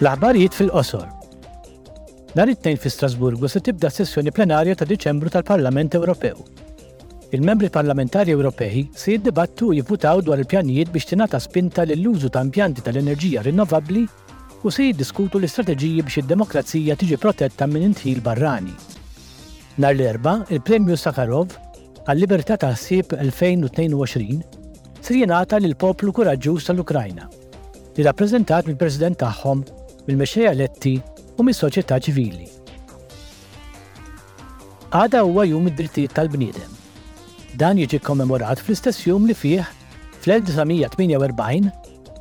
L-aħbarijiet fil-qosor. Nhar it-Tnejn fi Strasburgu se tibda s-sessjoni plenarja ta' Diċembru tal-Parlament Ewropew. Il-Membri Parlamentari Ewropej se jiddibattu u jivvutaw dwar il-pjanijiet biex tingħata spinta lill-użu ta' impjanti tal-enerġija rinnovabbli u se jiddiskutu l-istrateġiji biex id-demokrazija tiġi protetta minn indħil barrani. Nhar l-Erbgħa, il-Premju Sakharov għal-Libertà ta' Ħsieb 2022 se jingħata lill-poplu kuraġġuż tal-Ukrajna. li rappreżentat mill-President tagħhom, mill-mexxejja eletti u mis-soċjetà ċivili. Għada huwa Jum id-Drittijiet tal-Bniedem. Dan jiġi kkommemorat fl-istess jum li fih, fl-1948,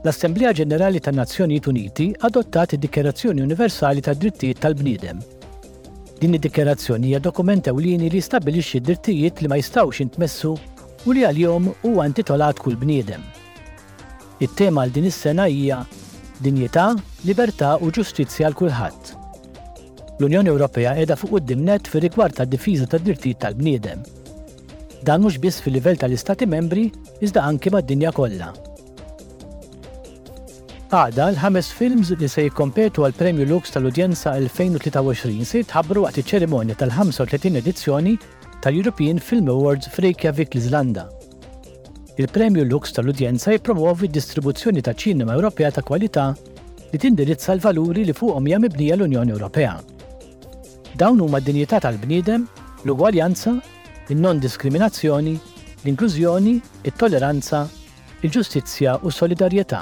l-Assemblea Ġenerali tan-Nazzjonijiet Uniti adottat id-Dikjerazzjoni Universali tad-Drittijiet tal-Bniedem. Din id-dikjerazzjoni hija dokument ewlieni li jistabbilixxi d-drittijiet li ma jistgħux jintmessu u li għalihom huwa intitolat kull bniedem. It-tema għal din is-sena hija Dinjità, Libertà u Ġustizzja għal Kulħadd. L-Unjoni Ewropea qiegħda fuq quddiem nett fir-rigward tad-difiża tad-drittijiet tal-bniedem. Dan mhux biss fil-livell tal-Istati Membri iżda anki mad-dinja kollha. Għada, l-ħames films li se jikkompetu għal Premju Lux tal-Udjenza 2023 se jitħabbru waqt iċ-ċerimonja tal-35 edizzjoni tal-European Film Awards f'Reykjavik l-Iżlanda. Il-Premju Lux tal-Udjenza jippromwovi d-distribuzzjoni ta' ċinema Ewropea ta' kwalità li tindirizza l-valuri li fuqhom hija mibnija l-Unjoni Ewropea. Dawn huma d-dinjità tal-bniedem, l-ugwaljanza, in-nondiskriminazzjoni, l-inklużjoni, it-tolleranza, il-ġustizzja u s-solidarjetà.